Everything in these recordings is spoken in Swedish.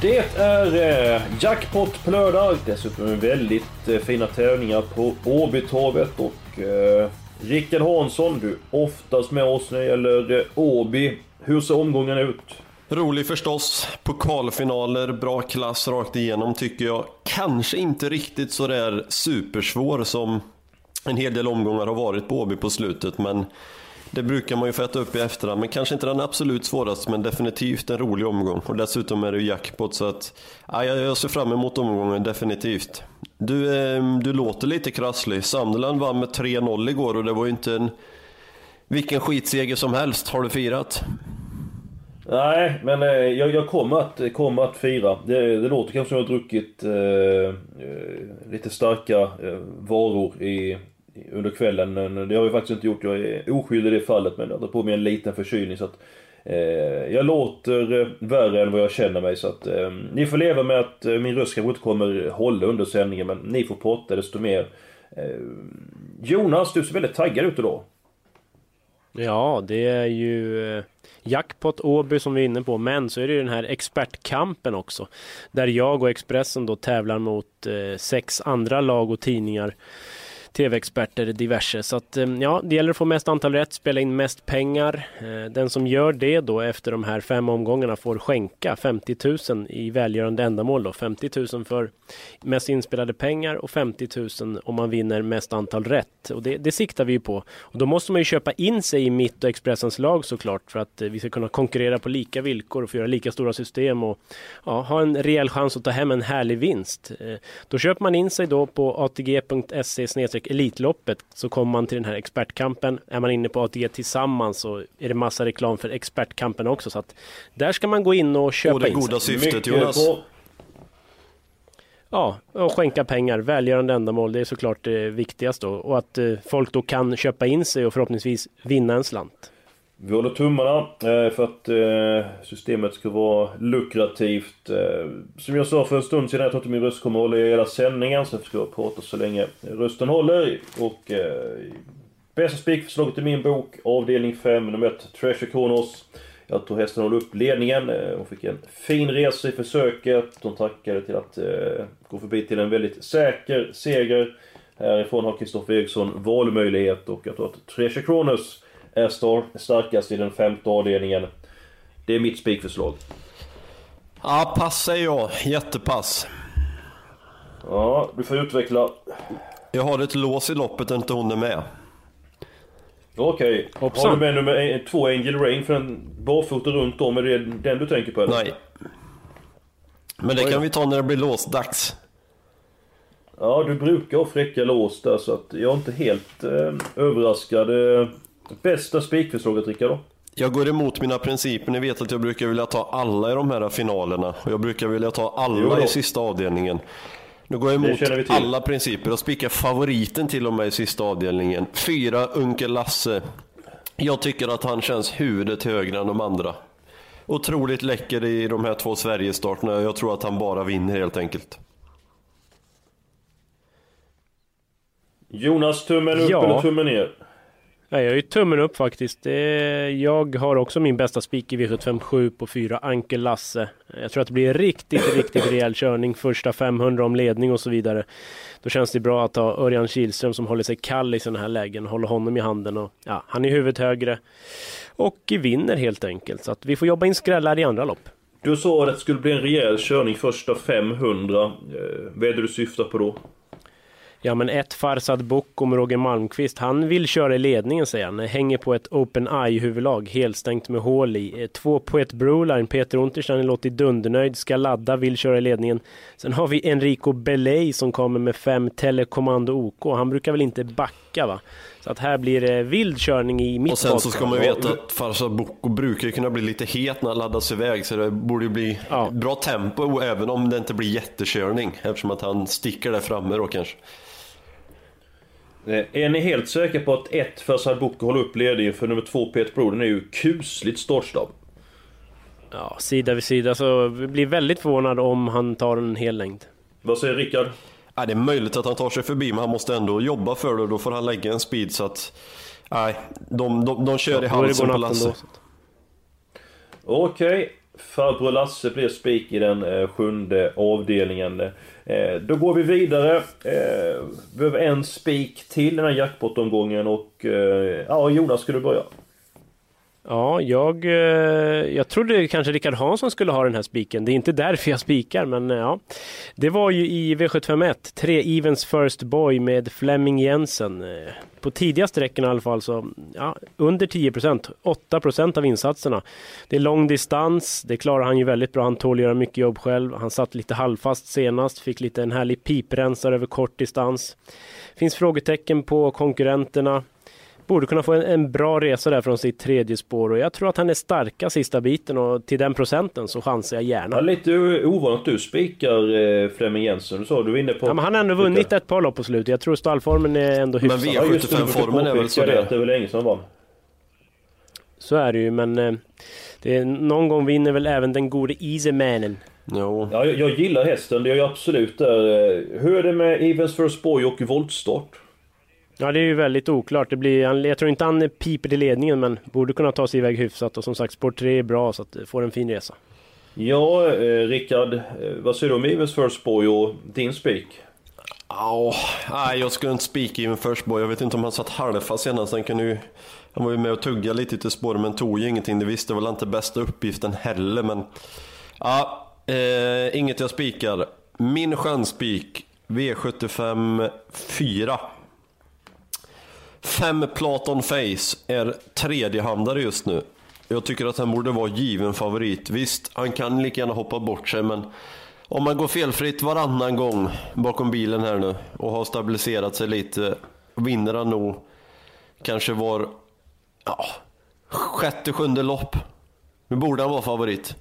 Det är eh, jackpot på lördag. Dessutom väldigt eh, fina tävlingar på Åbytorvet. Och eh, Rickard Hansson, du är oftast med oss när det gäller eh, Åby. Hur ser omgången ut? Rolig förstås. Pokalfinaler, bra klass rakt igenom tycker jag. Kanske inte riktigt så där supersvår som en hel del omgångar har varit på Åby på slutet, men det brukar man ju få äta upp i efterhand, men kanske inte den absolut svåraste, men definitivt en rolig omgång. Och dessutom är det ju jackpot, så att ja, jag ser fram emot omgången, definitivt. Du, eh, du låter lite krasslig. Sunderland vann med 3-0 igår och det var ju inte en vilken skitseger som helst. Har du firat? Nej, men eh, jag, jag kommer, att, kommer att fira. Det, det låter kanske som jag har druckit eh, eh, lite starka eh, varor i, under kvällen. Det har jag faktiskt inte gjort. Jag är oskyldig i det fallet. Men jag har på mig en liten förkylning. Så att, eh, jag låter eh, värre än vad jag känner mig. Så att, eh, ni får leva med att eh, min röst kanske inte kommer hålla under sändningen. Men ni får prata desto mer. Eh, Jonas, du ser väldigt taggad ut idag. Ja, det är ju eh, jackpot Åby som vi är inne på, men så är det ju den här expertkampen också. Där jag och Expressen då tävlar mot eh, sex andra lag och tidningar tv-experter diverse. Så att, eh, ja, det gäller att få mest antal rätt, spela in mest pengar. Eh, den som gör det då efter de här fem omgångarna får skänka 50 000 i välgörande ändamål då. 50 000 för mest inspelade pengar och 50 000 om man vinner mest antal rätt. Och det, det siktar vi ju på. Och då måste man ju köpa in sig i mitt och Expressens lag såklart för att eh, vi ska kunna konkurrera på lika villkor och få göra lika stora system och ja, ha en rejäl chans att ta hem en härlig vinst. Då köper man in sig då på atg.se Elitloppet så kommer man till den här expertkampen. Är man inne på ATG tillsammans så är det massa reklam för expertkampen också. Så att där ska man gå in och köpa Och det in goda sig. syftet Jonas. bra. Ja, och skänka pengar, välgörande ändamål, det är såklart det viktigaste då. Och att eh, folk då kan köpa in sig och förhoppningsvis vinna en slant. Vi håller tummarna eh, för att eh, systemet ska vara lukrativt. Eh, som jag sa för en stund sedan, jag tror inte min röst kommer att hålla i hela sändningen, så jag ska prata så länge rösten håller. Och bästa spikförslaget i min bok, avdelning 5, nummer 1, Treasure Kronos. Jag tror hästen håller upp ledningen. Hon fick en fin resa i försöket. Hon tackade till att gå förbi till en väldigt säker seger. Härifrån har Kristoffer Eriksson valmöjlighet och jag tror att Treasure Kronos är star- starkast i den femte avdelningen. Det är mitt spikförslag. Ja, pass säger jag. Jättepass. Ja, du får utveckla. Jag har ett lås i loppet, inte hon är med. Okej. Hoppsan. Har du med nummer en- två Angel Rain för en barfota runt om? Är det den du tänker på eller? Nej. Men det kan vi ta när det blir låsdags. Ja, du brukar ha fräcka lås där så att jag är inte helt eh, överraskad. Eh, bästa spikförslaget Rickard då? Jag går emot mina principer. Ni vet att jag brukar vilja ta alla i de här finalerna. Och jag brukar vilja ta alla i sista avdelningen. Nu går jag emot alla principer och spikar favoriten till och med i sista avdelningen. Fyra, Unkel Lasse. Jag tycker att han känns huvudet högre än de andra. Otroligt läcker i de här två Sverigestarterna. Jag tror att han bara vinner helt enkelt. Jonas, tummen upp Ja. eller tummen ner? Nej, jag är ju tummen upp faktiskt. Det jag har också min bästa spik i V757 på 4, Ankel Lasse. Jag tror att det blir riktigt, riktigt rejäl körning första 500 om ledning och så vidare. Då känns det bra att ha Örjan Kihlström som håller sig kall i sådana här lägen, håller honom i handen och ja, han är huvudet högre och vinner helt enkelt. Så att vi får jobba in skrällar i andra lopp. Du sa att det skulle bli en rejäl körning första 500. Eh, vad är det du syftar på då? Ja men ett Farsad Bocco med Roger Malmqvist, han vill köra i ledningen säger han. Hänger på ett Open Eye huvudlag, helstängt med hål i. Eh, två Poet Broline, Peter Unterstein låter dundernöjd, ska ladda, vill köra i ledningen. Sen har vi Enrico Belay som kommer med fem Telekommando OK. Han brukar väl inte backa va? Så att här blir det vild körning i mitt Och sen så ska man veta att Farsad Bocco brukar kunna bli lite het när han laddas iväg så det borde bli ja. bra tempo även om det inte blir jättekörning eftersom att han sticker där framme då kanske. Eh, är ni helt säkra på att ett Farsad Bocco håller upp ledningen för nummer två Peter Broden är ju kusligt startsnabb? Ja, sida vid sida så vi blir väldigt förvånad om han tar en hel längd. Vad säger Rickard? Ja, det är möjligt att han tar sig förbi men han måste ändå jobba för det och då får han lägga en speed så att... Nej, de, de, de kör ja, i halsen på Lasse. Okej, okay. farbror Lasse blir spik i den eh, sjunde avdelningen. Eh, då går vi vidare. Eh, vi behöver en spik till den här jackpot-omgången och... Eh, ja, Jonas, ska du börja? Ja, jag, jag trodde kanske Rickard Hansson skulle ha den här spiken. Det är inte därför jag spikar, men ja. Det var ju i V751, 3-Evens First Boy med Flemming Jensen. På tidiga sträckorna i alla fall så, ja, under 10 procent, 8 procent av insatserna. Det är lång distans, det klarar han ju väldigt bra. Han tål att göra mycket jobb själv. Han satt lite halvfast senast, fick lite en härlig piprensare över kort distans. Finns frågetecken på konkurrenterna. Borde kunna få en, en, bra resa där från sitt tredje spår och jag tror att han är starka sista biten och till den procenten så chansar jag gärna. Ja, lite ovanligt du spikar eh, Flemming Jensen. Du sa du var inne på... Ja, men han har ändå vunnit ett par lopp på slutet. Jag tror stallformen är ändå hyfsad. Men V75-formen är väl sådär? Det är väl länge sedan vann. Så är det ju men eh, det är, någon gång vinner väl även den gode Easymanen. No. Ja, jag, jag, gillar hästen, det gör jag absolut där. Hur är det med Evens First Boy och voltstart? Ja, det är ju väldigt oklart. Det blir, jag tror inte han piper i ledningen, men borde kunna ta sig iväg hyfsat. Och som sagt, sport 3 är bra, så att får en fin resa. Ja, eh, Rickard. Eh, vad säger du om Evens First Boy och din spik? Ja, nej, jag skulle inte spika Even First Boy. Jag vet inte om han satt halvfast senast. Han, kunde ju, han var ju med och tugga lite till spåret, men tog ju ingenting. Det visste väl inte bästa uppgiften heller, men... Ja, eh, inget jag spikar. Min chansspik, V75 4. Fem Platon Face är tredjehandare just nu. Jag tycker att han borde vara given favorit. Visst, han kan lika gärna hoppa bort sig, men om man går felfritt varannan gång bakom bilen här nu och har stabiliserat sig lite, vinner han nog kanske var ja, sjätte, sjunde lopp. Nu borde han vara favorit.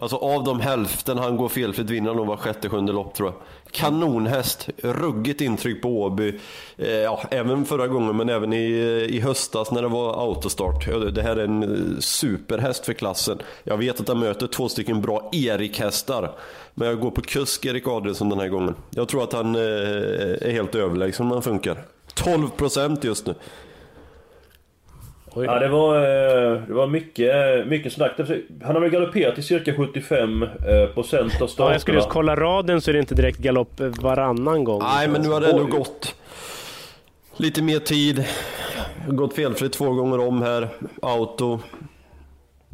Alltså av de hälften han går felfritt vinner han nog var sjätte, sjunde lopp tror jag. Kanonhäst, ruggigt intryck på Åby. Eh, ja, även förra gången men även i, i höstas när det var autostart. Det här är en eh, superhäst för klassen. Jag vet att han möter två stycken bra Erik-hästar. Men jag går på kusk Erik Adrielsson den här gången. Jag tror att han eh, är helt överlägsen om han funkar. 12% just nu. Ja, det var, eh, det var mycket, mycket snack. Han har väl galopperat i cirka 75% eh, procent av starterna. Ja, jag skulle just kolla raden så är det inte direkt galopp varannan gång. Nej, men nu har det ändå gått lite mer tid. Gått felfritt två gånger om här. Auto.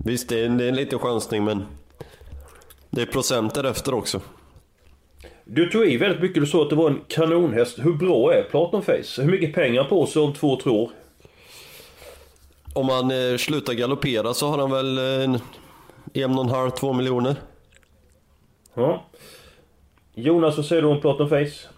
Visst, det är en, det är en liten chansning, men det är procent därefter också. Du tog i väldigt mycket. Du sa att det var en kanonhäst. Hur bra är Platon Face? Hur mycket pengar på sig om två, tre år? Om han eh, slutar galoppera så har han väl eh, en och en halv, två miljoner. Ja. Jonas, vad säger du om Platon Face?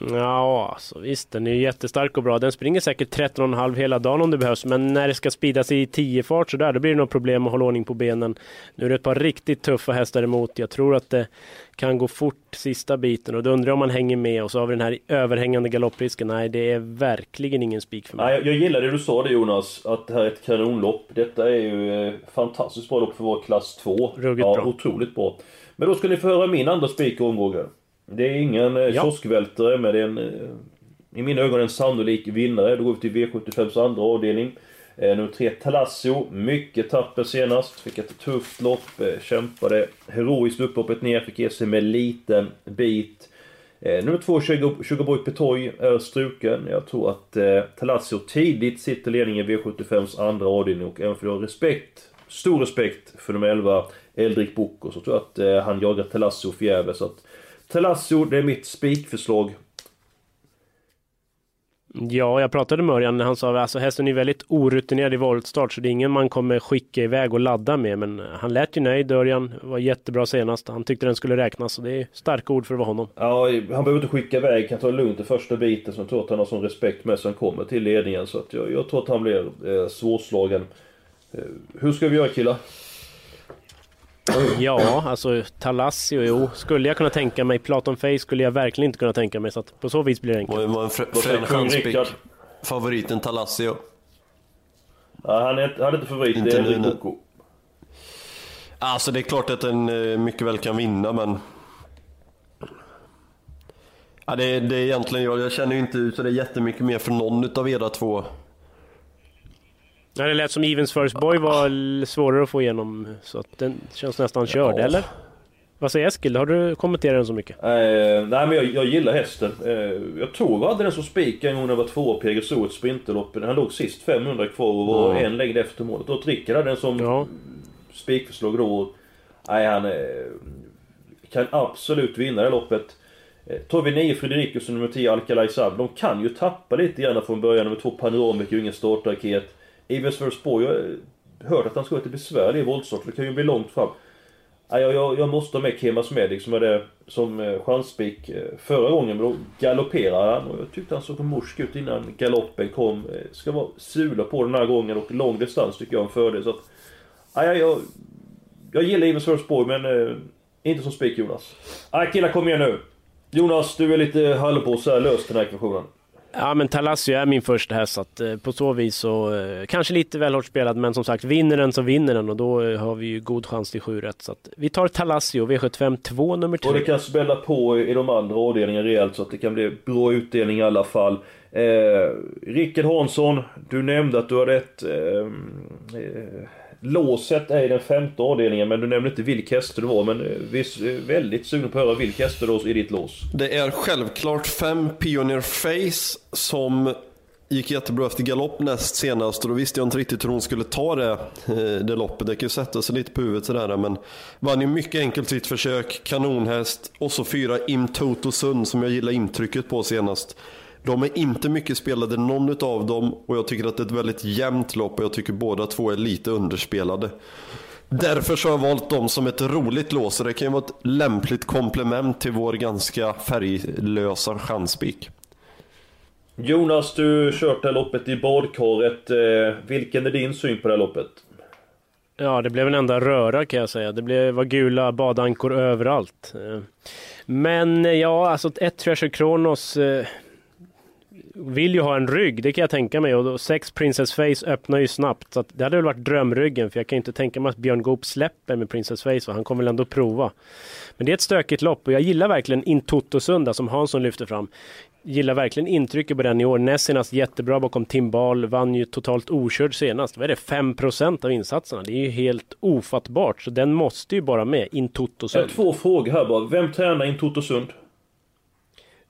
Ja, alltså visst, den är jättestark och bra. Den springer säkert 13,5 hela dagen om det behövs, men när det ska speedas i 10 fart så där, då blir det nog problem att hålla ordning på benen. Nu är det ett par riktigt tuffa hästar emot. Jag tror att det kan gå fort sista biten och då undrar jag om man hänger med och så har vi den här överhängande galopprisken. Nej, det är verkligen ingen spik för mig. Nej, jag gillar det du sa det Jonas, att det här är ett kanonlopp. Detta är ju eh, fantastiskt bra lopp för vår klass 2. Ruggigt ja, bra. otroligt bra. Men då ska ni få höra min andra spik i omgången. Det är ingen eh, ja. kioskvältare men det är en, eh, i mina ögon en sannolik vinnare. Då går vi till V75s andra avdelning. Eh, nummer 3 Talassio, mycket tapper senast. Fick ett tufft lopp, kämpade heroiskt upploppet ner, fick ge sig med liten bit. Nummer 2 Sugarboy Petoy är struken. Jag tror att eh, Talassio tidigt sitter ledningen i V75s andra avdelning och även för att ha respekt, stor respekt för nummer 11 Eldrik Bocco så tror jag att eh, han jagar Talassio förgäves. Talasso, det är mitt spikförslag. Ja, jag pratade med Örjan när han sa att alltså, hästen är väldigt orutinerad i voltstart så det är ingen man kommer skicka iväg och ladda med. Men han lät ju nöjd Örjan, var jättebra senast. Han tyckte den skulle räknas så det är starka ord för att vara honom. Ja, han behöver inte skicka iväg, kan ta det lugnt i första biten. Så jag tror att han har sån respekt med sig han kommer till ledningen. Så att jag, jag tror att han blir eh, svårslagen. Eh, hur ska vi göra killar? Ja, alltså Talassio, jo. Skulle jag kunna tänka mig. Platon Face skulle jag verkligen inte kunna tänka mig. Så att på så vis blir det enkelt. Det var en frän chanspick. Favoriten Talassio. Ja, han, är, han är inte favorit, inte det är Coco. Alltså det är klart att den eh, mycket väl kan vinna men... Ja, det, det är egentligen jag, jag känner ju inte så det är jättemycket mer för någon utav era två. Ja, det lät som Evens First Boy var svårare att få igenom, så att den känns nästan körd, ja. eller? Vad säger Eskil? Har du kommenterat den så mycket? Eh, nej men jag, jag gillar hästen. Eh, jag tror vi hade den som spik en gång när jag var tvåa på Jägersro ett sprinterlopp. Han låg sist 500 kvar och var mm. en längd efter målet. Och Rickard hade den som ja. spikförslag då. Nej han eh, kan absolut vinna det loppet. Eh, tar vi 9 Fredrikus och nummer 10 Alcalay De kan ju tappa lite grann från början. Nummer 2 Panoramic är ju ingen startraket. Ivers Versborg, jag har hört att han ska vara lite besvärlig i voltstart. Det kan ju bli långt fram. Jag, jag, jag måste ha med Kemas Medic som hade som eh, chanspik eh, förra gången. Men då galopperade han och jag tyckte han såg morsk ut innan galoppen kom. Eh, ska vara sula på den här gången och lång distans tycker jag är en fördel. Så att, jag, jag, jag gillar Ivers Versborg men eh, inte som spik Jonas. Nej killar kom igen nu. Jonas, du är lite halvpåse här, lös den här ekvationen. Ja men Talassio är min första häst så att eh, på så vis så eh, kanske lite väl hårt spelad men som sagt vinner den så vinner den och då eh, har vi ju god chans till 7 rätt. Så att vi tar Talassio V75 2 nummer 3. Och det kan smälla på i de andra avdelningarna rejält så att det kan bli bra utdelning i alla fall. Eh, Rickard Hansson, du nämnde att du hade ett ehm, eh, Låset är i den femte avdelningen men du nämnde inte vilka hästar det var men eh, vi är eh, väldigt sugna på att höra vilka hästar då i ditt lås. Det är självklart fem Pioneer Face som gick jättebra efter galopp näst senast och då visste jag inte riktigt hur hon skulle ta det, eh, det loppet. Det kan ju sätta sig lite på huvudet sådär men vann ju mycket enkelt sitt försök, kanonhäst och så fyra Im Toto Sun som jag gillar intrycket på senast. De är inte mycket spelade någon av dem och jag tycker att det är ett väldigt jämnt lopp och jag tycker båda två är lite underspelade. Därför så har jag valt dem som ett roligt lås och det kan ju vara ett lämpligt komplement till vår ganska färglösa chanspik. Jonas, du kört det här loppet i badkaret. Eh, vilken är din syn på det här loppet? Ja, det blev en enda röra kan jag säga. Det blev, var gula badankor överallt. Eh, men ja, alltså ett Treasure Kronos eh, vill ju ha en rygg, det kan jag tänka mig. Och då, sex Princess Face öppnar ju snabbt. Så det hade väl varit drömryggen, för jag kan inte tänka mig att Björn Goop släpper med Princess Face. Och han kommer väl ändå prova. Men det är ett stökigt lopp och jag gillar verkligen Intotosunda som Hansson lyfter fram. Gillar verkligen intrycket på den i år. Nessinas jättebra bakom Timbal, vann ju totalt okörd senast. Vad är det? 5% av insatserna. Det är ju helt ofattbart. Så den måste ju bara med, Intotosund. Två frågor här bara. Vem tränar Intotosund?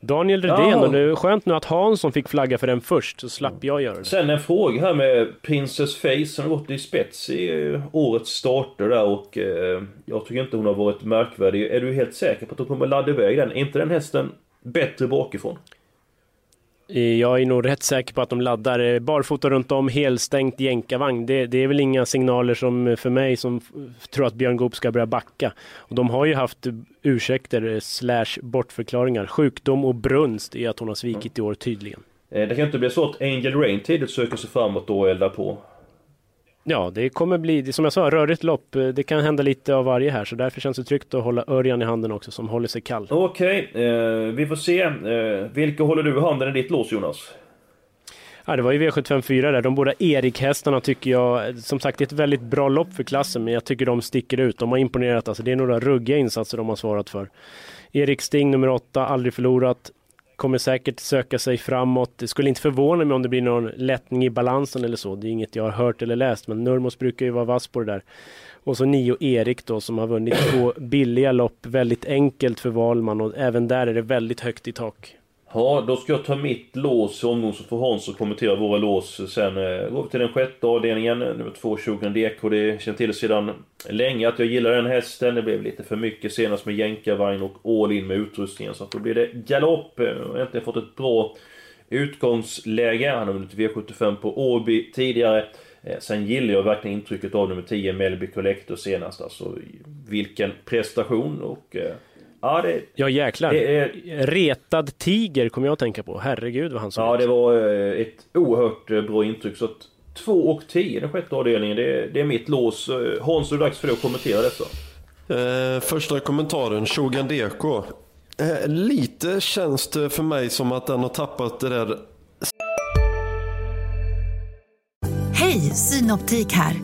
Daniel Redén, ja. och det är skönt nu att Hansson fick flagga för den först, så slapp jag göra det. Sen en fråga här med Princess Face, som har gått i spets i eh, årets starter där och eh, jag tycker inte hon har varit märkvärdig. Är du helt säker på att hon kommer ladda iväg den? Är inte den hästen bättre bakifrån? Eh, jag är nog rätt säker på att de laddar eh, barfota runt om, helstängt jänkarvagn. Det, det, är väl inga signaler som eh, för mig som tror att Björn Goop ska börja backa. Och de har ju haft ursäkter slash bortförklaringar. Sjukdom och brunst är att hon har svikit i år tydligen. Mm. Det kan inte bli så att Angel Rain tidigt söker sig framåt då och eldar på? Ja, det kommer bli, som jag sa, rörigt lopp. Det kan hända lite av varje här, så därför känns det tryggt att hålla Örjan i handen också, som håller sig kall. Okej, okay, eh, vi får se. Eh, vilka håller du i handen i ditt lås, Jonas? Ja, det var ju V754 där. De båda Erik-hästarna tycker jag, som sagt, det är ett väldigt bra lopp för klassen, men jag tycker de sticker ut. De har imponerat, alltså det är några ruggiga insatser de har svarat för. Erik Sting, nummer 8, aldrig förlorat kommer säkert söka sig framåt. Det skulle inte förvåna mig om det blir någon lättning i balansen eller så. Det är inget jag har hört eller läst, men Nurmos brukar ju vara vass på det där. Och så Nio Erik då som har vunnit två billiga lopp väldigt enkelt för Valman och även där är det väldigt högt i tak. Ja, då ska jag ta mitt lås i omgång så får Hans kommentera våra lås. Sen eh, går vi till den sjätte avdelningen, nummer två, 20 DK. Det känner till sedan länge att jag gillar den hästen. Det blev lite för mycket senast med jänkarvagn och all in med utrustningen. Så att då blir det galopp. Jag har äntligen fått ett bra utgångsläge. Han har vunnit V75 på Åby tidigare. Eh, sen gillar jag verkligen intrycket av nummer 10, Melby Collector senast. Alltså vilken prestation och... Eh, ja, det, ja jäklar. Det är, Retad tiger kommer jag att tänka på. Herregud vad han såg Ja, ut. det var eh, ett oerhört bra intryck. Så att 2 och 10 den sjätte avdelningen, det, det är mitt lås. Hans, är det dags för dig att kommentera detta? Eh, första kommentaren, Shogun Deko. Eh, lite känns det för mig som att den har tappat det där Hej, Synoptik här.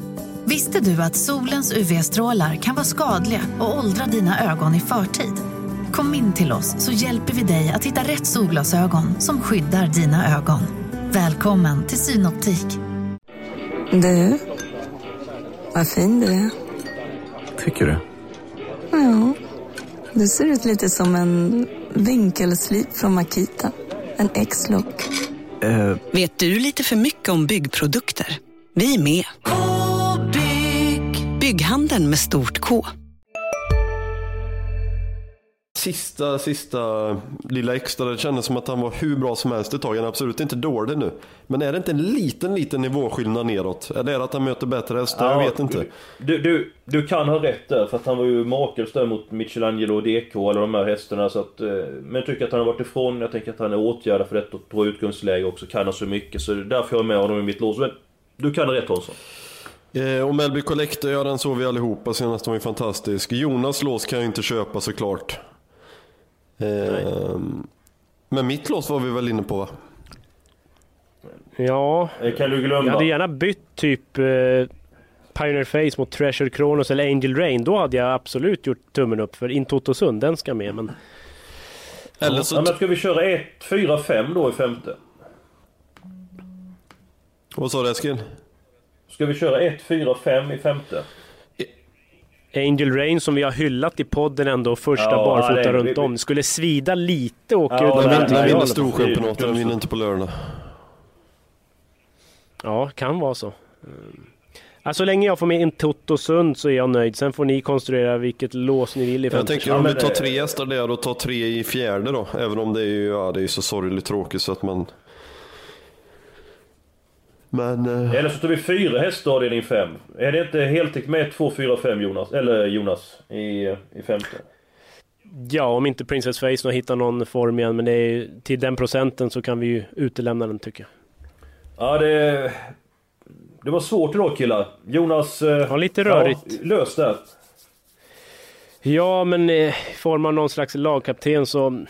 Visste du att solens UV-strålar kan vara skadliga och åldra dina ögon i förtid? Kom in till oss så hjälper vi dig att hitta rätt solglasögon som skyddar dina ögon. Välkommen till Synoptik. Du, vad fin du är. Tycker du? Ja, du ser ut lite som en vinkelslip från Makita. En X-look. Uh. Vet du lite för mycket om byggprodukter? Vi är med. K-bygg. Bygghandeln med stort K. Sista, sista lilla extra. Det kändes som att han var hur bra som helst ett tag. Han är absolut inte dålig nu. Men är det inte en liten, liten nivåskillnad neråt? Eller är det att han möter bättre hästar? Ja, jag vet inte. Du, du, du kan ha rätt där. För att han var ju makalös där mot Michelangelo och DK, eller de här hästarna. Så att, eh, men jag tycker att han har varit ifrån. Jag tänker att han är åtgärdad för detta. Bra utgångsläge också. Kan ha så mycket. Så det är därför jag har med honom i mitt lås. Men du kan ha rätt Hansson. Eh, och Melby Collector, ja den såg vi allihopa senast, den var ju fantastisk. Jonas lås kan jag inte köpa såklart. Eh, men mitt lås var vi väl inne på va? Ja, Eh, Kan du glömma? jag hade gärna bytt typ eh, Pioneer Face mot Treasure Kronos eller Angel Rain. Då hade jag absolut gjort tummen upp för In Sund, den ska med. Men Eller så... Ja, men ska vi köra 1, 4, 5 då i femte? Vad sa du Eskil? Ska vi köra 1, 4, 5 i femte? Angel Rain som vi har hyllat i podden ändå, första Ja, barfota det- runt vi- om. Skulle svida lite och åka Ja, ut Den nej, vinner. Storchampionatet, den vinner inte på lördag. Ja, kan vara så. Mm. Ja, så länge jag får med In Sund så är jag nöjd. Sen får ni konstruera vilket lås ni vill i Jag tänker om vi tar tre hästar där och tar tre i fjärde då. Även om det är ju ja, det är så sorgligt tråkigt så att man... Men... Eh, Eller så tar vi fyra hästar avdelning 5. Är det inte heltäckt med 2, 4, 5 Jonas? Eller Jonas i, i femte? Ja, om inte Princess Face har hittat någon form igen. Men det är, till den procenten så kan vi ju utelämna den tycker jag. Ja, det... Det var svårt idag killar. Jonas... eh, Ja, lite rörigt. Ja, lös det. Ja, men eh, får man någon slags lagkapten så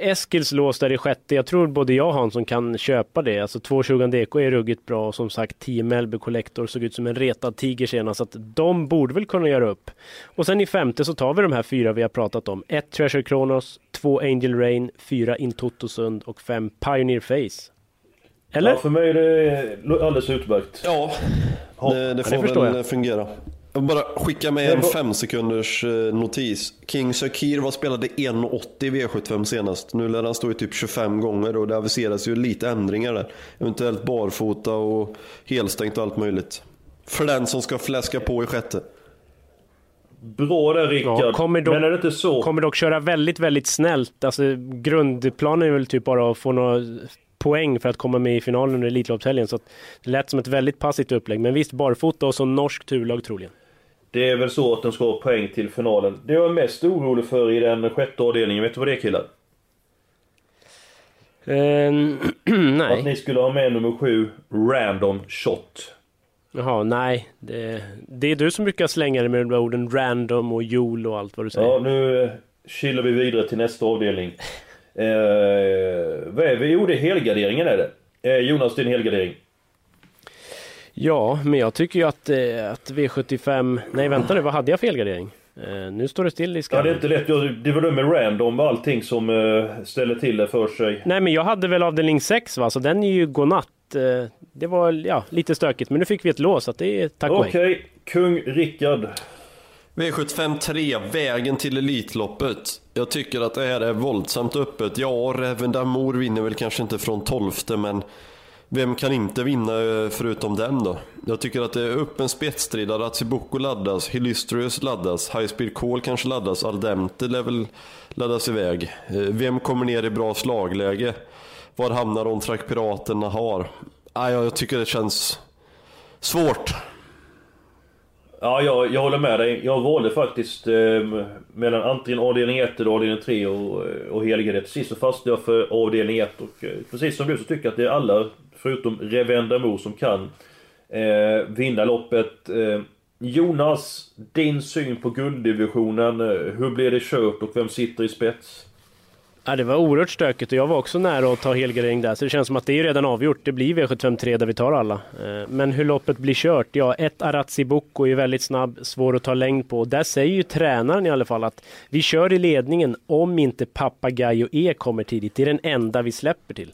Eskils lås där i sjätte, jag tror både jag och Hansson kan köpa det. Alltså 220 DK är ruggigt bra och som sagt 10 Melby Collector såg ut som en retad tiger senast. Så att de borde väl kunna göra upp. Och sen i femte så tar vi de här fyra vi har pratat om. 1 Treasure Kronos, 2 Angel Rain, 4 In Sund och 5 Pioneer Face. Eller? Ja, för mig är det alldeles utmärkt. ja, det, det får förstår väl jag. fungera. Jag vill bara skicka med en fem sekunders eh, notis. King Sakir var spelade 1,80 i V75 senast. Nu lär han stå i typ 25 gånger och det aviseras ju lite ändringar där. Eventuellt barfota och helstängt och allt möjligt. För den som ska fläska på i sjätte. Bra där Rickard. Ja, kommer dock- Men är det inte så? Kommer dock köra väldigt, väldigt snällt. Alltså grundplanen är väl typ bara att få några poäng för att komma med i finalen under Elitloppshelgen. Så att det lät som ett väldigt passivt upplägg. Men visst, barfota och så norsk turlag troligen. Det är väl så att de ska ha poäng till finalen. Det jag är mest orolig för i den sjätte avdelningen, vet du vad det är killar? Ehm, nej. Att ni skulle ha med nummer sju, Random Shot. Jaha, nej. Det, det är du som brukar slänga det med de där orden random och jol och allt vad du säger. Ja, nu eh, kilar vi vidare till nästa avdelning. Eh, vad är vi? Jo, det är helgarderingen är det. Eh, Jonas, din helgardering. Ja, men jag tycker ju att, eh, att V75... Nej, vänta nu. Vad hade jag för helgardering? Eh, nu står det still i Ja, skallen. det är inte lätt. Jag- Det var det med Random och allting som eh, ställer till det för sig. Nej, men jag hade väl avdelning 6 va, så den är ju godnatt. Eh, Det var ja, lite stökigt, men nu fick vi ett lås, så att det är tack och Okej, hej. kung Rickard. V75 3, vägen till Elitloppet. Jag tycker att det här är våldsamt öppet. Ja, Reven Damour vinner väl kanske inte från 12 men vem kan inte vinna eh, förutom den då? Jag tycker att det är öppen spetsstrid. Ratsiboko laddas, Hillystrius laddas, High Speed Call kanske laddas, Aldemte lär väl laddas iväg. Eh, vem kommer ner i bra slagläge? Var hamnar de Track Piraterna har? Ah, jag tycker det känns svårt. Ja, jag, jag håller med dig. Jag valde faktiskt eh, mellan antingen avdelning 1 eller avdelning 3 och, och Helgardé. Till sist så fastnade jag för avdelning 1 och eh, precis som du så tycker jag att det är alla förutom Revendamo som kan eh, vinna loppet. Eh, Jonas, din syn på gulddivisionen. eh, Hur blir det kört och vem sitter i spets? Ja, det var oerhört stökigt och jag var också nära att ta helgardering där, så det känns som att det är redan avgjort. Det blir V753 där vi tar alla. Eh, men hur loppet blir kört? Ja, ett Arazzi Bocco är väldigt snabb, svår att ta längd på. Där säger ju tränaren i alla fall att vi kör i ledningen om inte Papagayo E kommer tidigt. Det är den enda vi släpper till.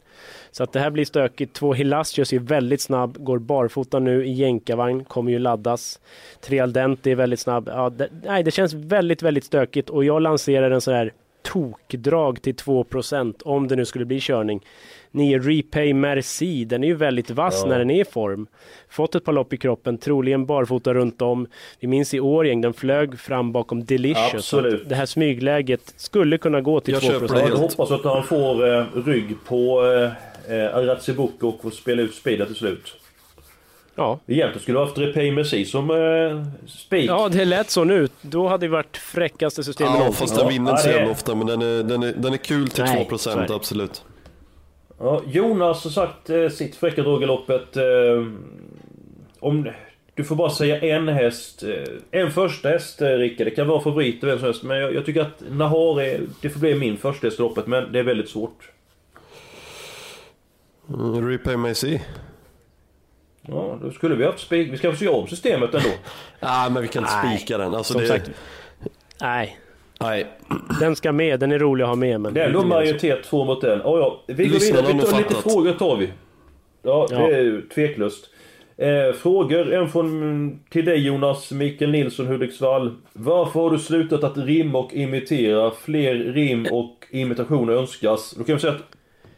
Så att det här blir stökigt. Två Hilacios är väldigt snabb, går barfota nu i jänkarvagn, kommer ju laddas. Tre Aldente är väldigt snabb. Ja, det, nej, det känns väldigt, väldigt stökigt och jag lanserar en sån här tokdrag till 2% om det nu skulle bli körning. 9 Repay Merci, den är ju väldigt vass Ja. när den är i form. Fått ett par lopp i kroppen, troligen barfota runt om. Vi minns i Årgäng, den flög fram bakom Delicious. Absolut. Det här smygläget skulle kunna gå till Jag 2 köper det Jag helt. hoppas att han får eh, rygg på eh, eh, Arazzi Bocco och får spela ut speedet till slut. Ja. Egentligen skulle du haft Repay Merci som eh, spik. ja, det lät så nu. Då hade det varit fräckaste systemet Ja, fast den vinner inte så jävla ofta, men den är, den är, den är kul till Nej, 2% så är det. absolut. Ja, Jonas har sagt eh, sitt fräcka drag i loppet. Eh, om, du får bara säga en häst. Eh, en första häst, eh, Rickard. Det kan vara favorit vem som helst. Men jag, jag tycker att Nahar är, det får bli min första häst i loppet. Men det är väldigt svårt. Mm, Repay Macy. Ja, då skulle vi haft spik. Vi ska få se om systemet ändå. Nej, men vi kan inte Nej, spika den. Alltså, Som det, sagt, nej. Nej. Den ska med, den är rolig att ha med. Men Det är ändå majoritet två mot en. Oh, ja. Vi går Lyssnarna vidare. Vi tar lite frågor tar vi. Ja, det Ja. är ju tveklöst. Eh, frågor. En från till dig Jonas. Mikael Nilsson Hudiksvall. Varför har du slutat att rimma och imitera? Fler rim och imitationer önskas. Då kan vi säga att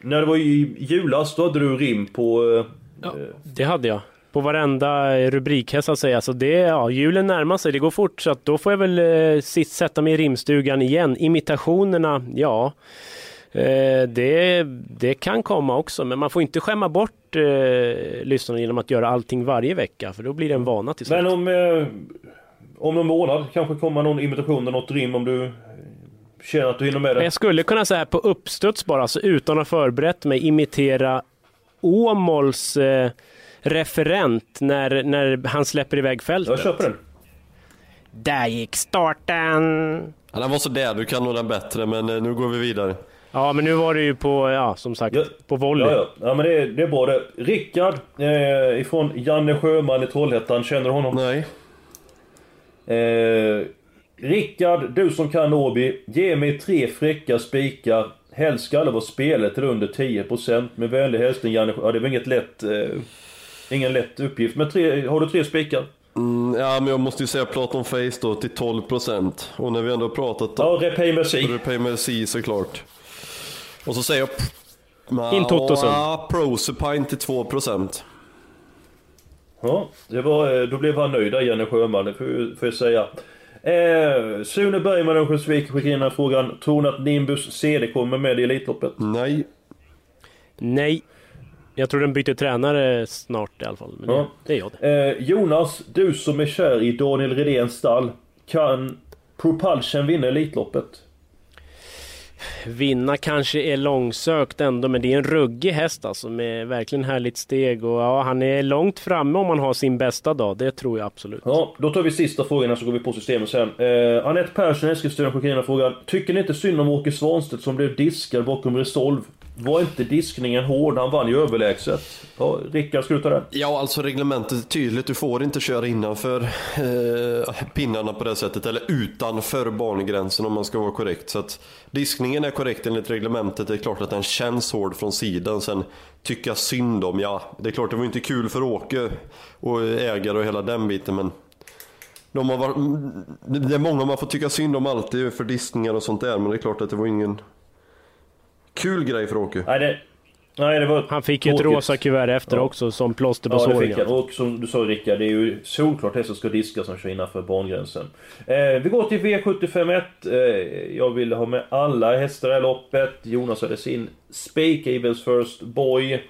när det var i julas då hade du rim på... Eh, Ja, det hade jag. På varenda rubrikhäst så att säga. Så det, ja, julen närmar sig, det går fort. Så att då får jag väl eh, sätta mig i rimstugan igen. Imitationerna, ja. Eh, det, det kan komma också, men man får inte skämma bort eh, lyssnarna genom att göra allting varje vecka. För då blir det en vana till slut. Men om... Eh, om någon månad kanske kommer någon imitation eller något rim om du eh, känner att du hinner med det. Jag skulle kunna säga på uppstuds bara, alltså utan att ha förberett mig, imitera Åmåls eh, referent när, när han släpper iväg fältet. Jag köper den. Där gick starten! Ja, den var sådär, du kan nog den bättre, men eh, nu går vi vidare. Ja, men nu var det ju på, ja, som sagt, Ja. på volley. Ja, ja. ja men det är, det är bra det. Rickard eh, ifrån Janne Sjöman i Trollhättan, känner du honom? Nej. Eh, Rickard, du som kan Åby, ge mig tre fräcka spikar. Helst ska alla vara spelare till under 10% med vänlig hälsning Janne Ja, det var inget lätt... Eh, ingen lätt uppgift. Men tre, har du tre spikar? Mm, ja, men jag måste ju säga Platon Face då till 12% och när vi ändå har pratat Ja, Repay Merci. Repay Merci såklart. Och så säger jag... In Totosen. Ja, Prosupine till 2%. Ja, det var, eh, då blev han nöjd där, Janne Sjöman, det får jag säga. Eh, Sune Bergman Örnsköldsvik skickar in den här frågan. Tror ni att Nimbus CD kommer med i Elitloppet? Nej. Nej. Jag tror den byter tränare snart i alla fall. Men Ja. det, jag det. Eh, Jonas, du som är kär i Daniel Redéns stall. Kan Propulsion vinna Elitloppet? Vinna kanske är långsökt ändå, men det är en ruggig häst alltså med verkligen härligt steg och ja, han är långt framme om han har sin bästa dag. Det tror jag absolut. Ja, då tar vi sista frågan så går vi på systemet sen. Eh, Anette Persson Eskilstuna skickar in frågan. Tycker ni inte synd om Åke Svanstedt som blev diskad bakom Resolve? Var inte diskningen hård? Han vann ju överlägset. Ja, Rickard, ska du ta den? Ja, alltså reglementet är tydligt. Du får inte köra innanför eh, pinnarna på det sättet, eller utanför bangränsen om man ska vara korrekt. Så att diskningen är korrekt enligt reglementet. Det är klart att den känns hård från sidan. Sen tycka synd om, ja, det är klart det var inte kul för Åke och ägare och hela den biten, men de har varit, det är många man får tycka synd om alltid för diskningar och sånt där, men det är klart att det var ingen kul grej för Åke. Nej, det, Nej, det var Han fick ju ett rosa kuvert efter också som plåster på Ja, det såren. fick han. Och som du sa Rickard, det är ju solklart hästen ska diska som kör innanför bangränsen. Eh, vi går till V751. Eh, jag ville ha med alla hästar i det här loppet. Jonas hade sin spik, Evils First Boy.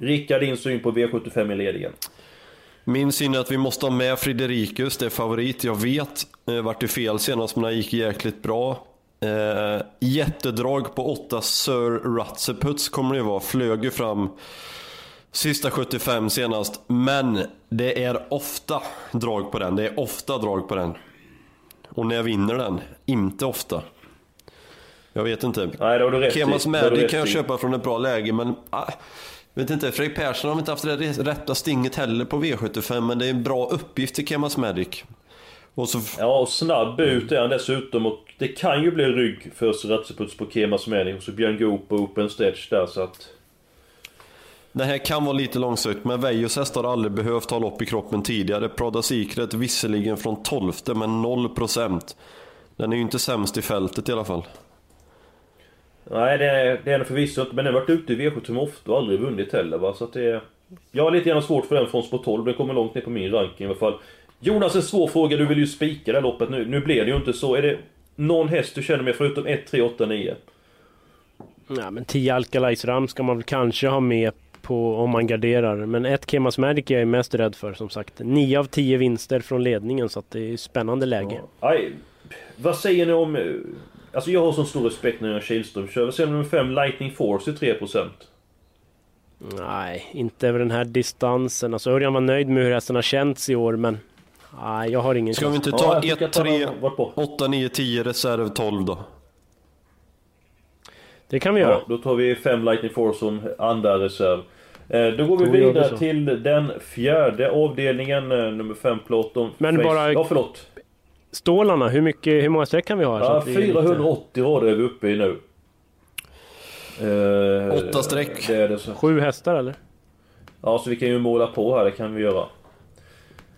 Rickard, din syn på V75 i ledningen? Min syn är att vi måste ha med Friderikus, det är favorit. Jag vet, eh, vart det fel senast men det gick jäkligt bra. Eh, jättedrag på 8 Sir Ratseputs kommer det ju vara. Flög ju fram sista 75 senast. Men det är ofta drag på den. Det är ofta drag på den. Och när jag vinner den, inte ofta. Jag vet inte. Nej. Kemas Magic kan jag köpa från ett bra läge men... Ah, vet inte, Fredrik Persson har inte haft det rätta stinget heller på V75 men det är en bra uppgift till Kemas Magic. Och så... Ja, och snabb ut är han dessutom och det kan ju bli rygg för Ratseputs på Kemas Manning och så Björn Goop på Open Stretch där så att... Det här kan vara lite långsökt, men Vejos hästar har aldrig behövt ha lopp i kroppen tidigare. Prada Secret visserligen från 12 men 0%. Den är ju inte sämst i fältet i alla fall. Nej, det är, det är den förvisso inte, men den har varit ute i V75 ofta och aldrig vunnit heller va, så att det... är- Jag har lite grann svårt för den från spår 12, den kommer långt ner på min ranking i alla fall. Jonas, en svår fråga, du vill ju spika det här loppet nu. Nu blev det ju inte så. Är det någon häst du känner med förutom 1, 3, 8, 9? Ja, men 10 Alcalais Ram ska man väl kanske ha med på om man garderar. Men ett Kemas Magic är jag mest rädd för som sagt. 9 av 10 vinster från ledningen så att det är spännande läge. Aj, vad säger ni om... eh, Alltså jag har sån stor respekt när jag Kihlström kör. Vad säger ni om 5 Lightning Force till 3%? Nej, inte över den här distansen. Alltså Örjan var nöjd med hur hästen har känts i år men... Nej, jag har ingen Ska vi inte ta 1, 3, 8, 9, 10, reserv 12 då? Det kan vi göra. Ja, då tar vi 5 Lightning Force som andra reserv. Eh, Då går vi Då vi vidare så. till den fjärde avdelningen, eh, nummer 5 Plåton. Men Face- bara- Ja, förlåt. Stålarna, hur, mycket, hur många streck kan vi ha? Ja, att vi är lite- 480 rader är vi uppe i nu. Eh, Åtta streck. Det är det så. Sju hästar eller? Ja, så vi kan ju måla på här, det kan vi göra.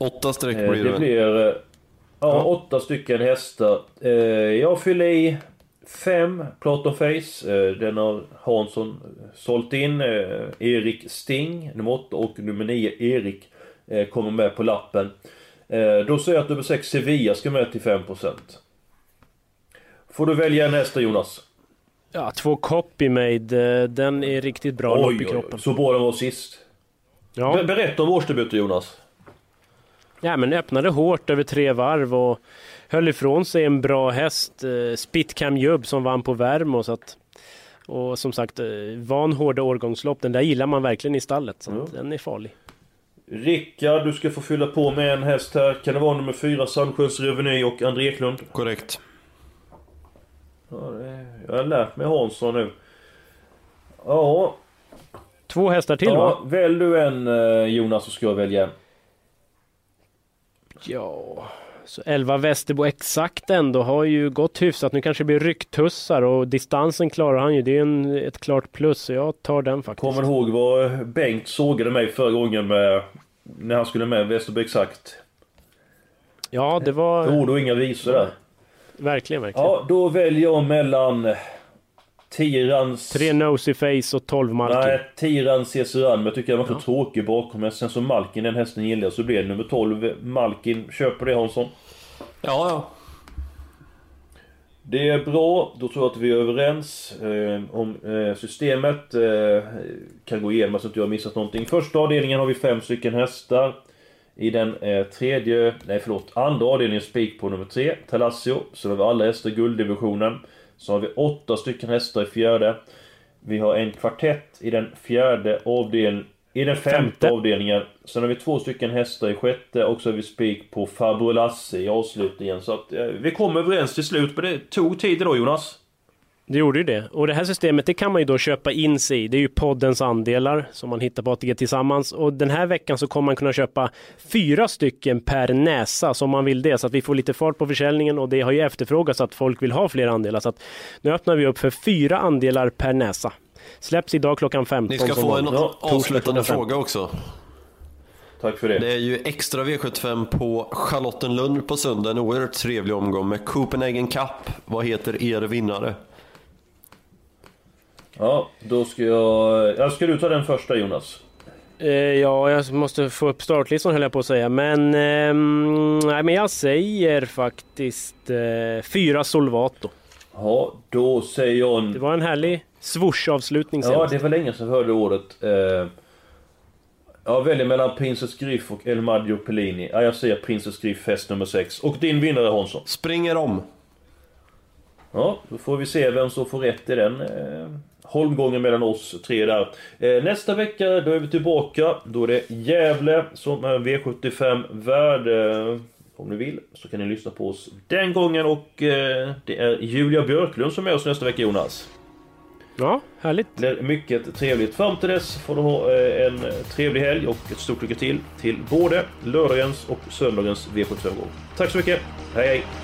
8 streck Eh, blir det det. blir... Ja, åtta stycken hästar. Eh, Jag fyller i fem Platon Face. Eh, Den har Hansson sålt in. Erik Sting, nummer 8 och nummer 9 Erik kommer med på lappen. Då säger jag att nummer 6 Sevilla ska med till 5%. Får du välja en häst Jonas? Ja, två Copymade. Den är riktigt bra lopp i kroppen. så bra den var sist. Ja. Be- Berätta om årsdebuten Jonas. Ja, men öppnade hårt över tre varv och höll ifrån sig en bra häst. Eh, Spitcam Jubb som vann på Värmo. Så att, och som sagt, eh, van hårda årgångslopp. Den där gillar man verkligen i stallet. Så att den är farlig. Rickard, du ska få fylla på med en häst här. Kan det vara nummer 4 Sandsjöns Reveny och André Eklund? Korrekt. Ja, jag har lärt mig Hansson nu. Ja. Två hästar till ja, va? Välj du en eh, Jonas så ska jag välja en. Ja, så 11 Västerbo exakt ändå har ju gått hyfsat. Nu kanske det blir rycktussar och distansen klarar han ju. Det är en, ett klart plus så jag tar den faktiskt. Kommer ihåg vad Bengt sågade mig förra gången med... När han skulle med Västerby Exakt? Ja, det var... Ord och inga visor där. Verkligen, verkligen. Ja, då väljer jag mellan... Tirans... Tre Nosy Face och 12 Malkin. Nej, Tirans Cesaran, men jag tycker han var så tråkig bakom. Sen så Malkin, den hästen gillar jag, så blir det nummer 12 Malkin. Köper det Hansson? Ja, ja. Det är bra, då tror jag att vi är överens eh, om eh, systemet. Eh, kan gå igenom så att jag har missat någonting. Första avdelningen har vi fem stycken hästar. I den eh, tredje, nej förlåt, andra avdelningen spik på nummer tre, Talassio. Så har vi alla hästar i gulddivisionen. Så har vi åtta stycken hästar i fjärde. Vi har en kvartett i den fjärde avdelningen. I den femte, Femte. avdelningen. Sen har vi två stycken hästar i sjätte och så har vi spik på Farbror Lasse i avslutningen. Så att eh, vi kom överens till slut, men det tog tid då Jonas. Det gjorde ju det. Och det här systemet det kan man ju då köpa in sig i. Det är ju poddens andelar som man hittar på ATG tillsammans. Och den här veckan så kommer man kunna köpa fyra stycken per näsa som man vill det. Så att vi får lite fart på försäljningen och det har ju efterfrågats att folk vill ha fler andelar. Så att nu öppnar vi upp för fyra andelar per näsa. Släpps idag klockan 15. Ni ska få en. Torsdag avslutande fråga också. Tack för det. Det är ju extra V75 på Charlottenlund på söndag. En oerhört trevlig omgång med Copenhagen Cup. Vad heter er vinnare? Ja, då ska jag... Ja, ska du ta den första Jonas? Eh, ja, jag måste få upp startlistan höll jag på att säga. Men, ehm, nej, men jag säger faktiskt eh, fyra Solvato. Ja, då säger jag... En... Det var en härlig swoosh-avslutning Ja, det var länge sedan jag hörde ordet. Eh, jag väljer mellan Princess Griff och El Maggio Pellini. Ja, jag säger Princess Griff, häst nummer 6. Och din vinnare Hansson? Springer om. Ja, då får vi se vem som får rätt i den. Holmgången mellan oss tre där. Eh, nästa vecka, då är vi tillbaka. Då är det Gävle som är V75 värd. Eh, om ni vill så kan ni lyssna på oss den gången och eh, det är Julia Björklund som är med oss nästa vecka Jonas. Ja, härligt. Det blir mycket trevligt. Fram till dess får du ha en trevlig helg och ett stort lycka till till både lördagens och söndagens V75-gång. Tack så mycket. Hej hej!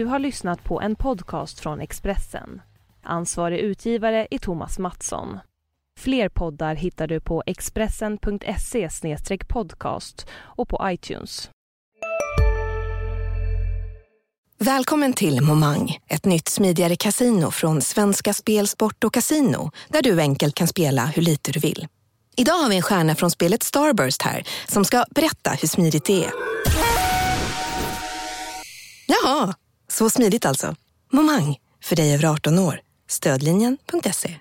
Du har lyssnat på en podcast från Expressen. Ansvarig utgivare är Thomas Mattsson. Fler poddar hittar du på expressen.se podcast och på iTunes. Välkommen till Momang, ett nytt smidigare kasino från Svenska Spel, Sport och Casino där du enkelt kan spela hur lite du vill. Idag har vi en stjärna från spelet Starburst här som ska berätta hur smidigt det är. Jaha, så smidigt alltså. Momang, för dig över 18 år. Stödlinjen.se.